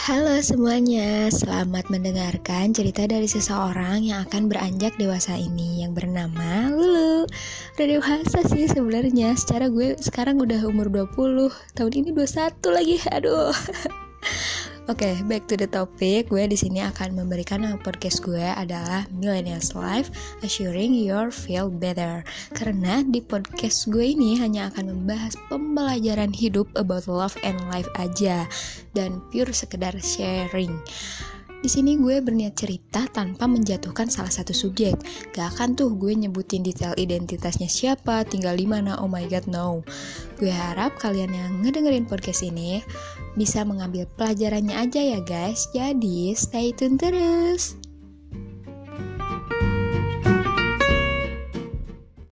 Halo semuanya, selamat mendengarkan cerita dari seseorang yang akan beranjak dewasa ini yang bernama Lulu. Udah dewasa sih sebenarnya, secara gue sekarang udah umur 20, tahun ini 21 lagi, aduh Oke, okay, back to the topic. Gue di sini akan memberikan podcast gue adalah Millennials Life Assuring Your Feel Better. Karena di podcast gue ini hanya akan membahas pembelajaran hidup about love and life aja dan pure sekedar sharing. Di sini gue berniat cerita tanpa menjatuhkan salah satu subjek. Gak akan tuh gue nyebutin detail identitasnya siapa, tinggal di mana, oh my god no. Gue harap kalian yang ngedengerin podcast ini bisa mengambil pelajarannya aja ya guys. Jadi stay tune terus.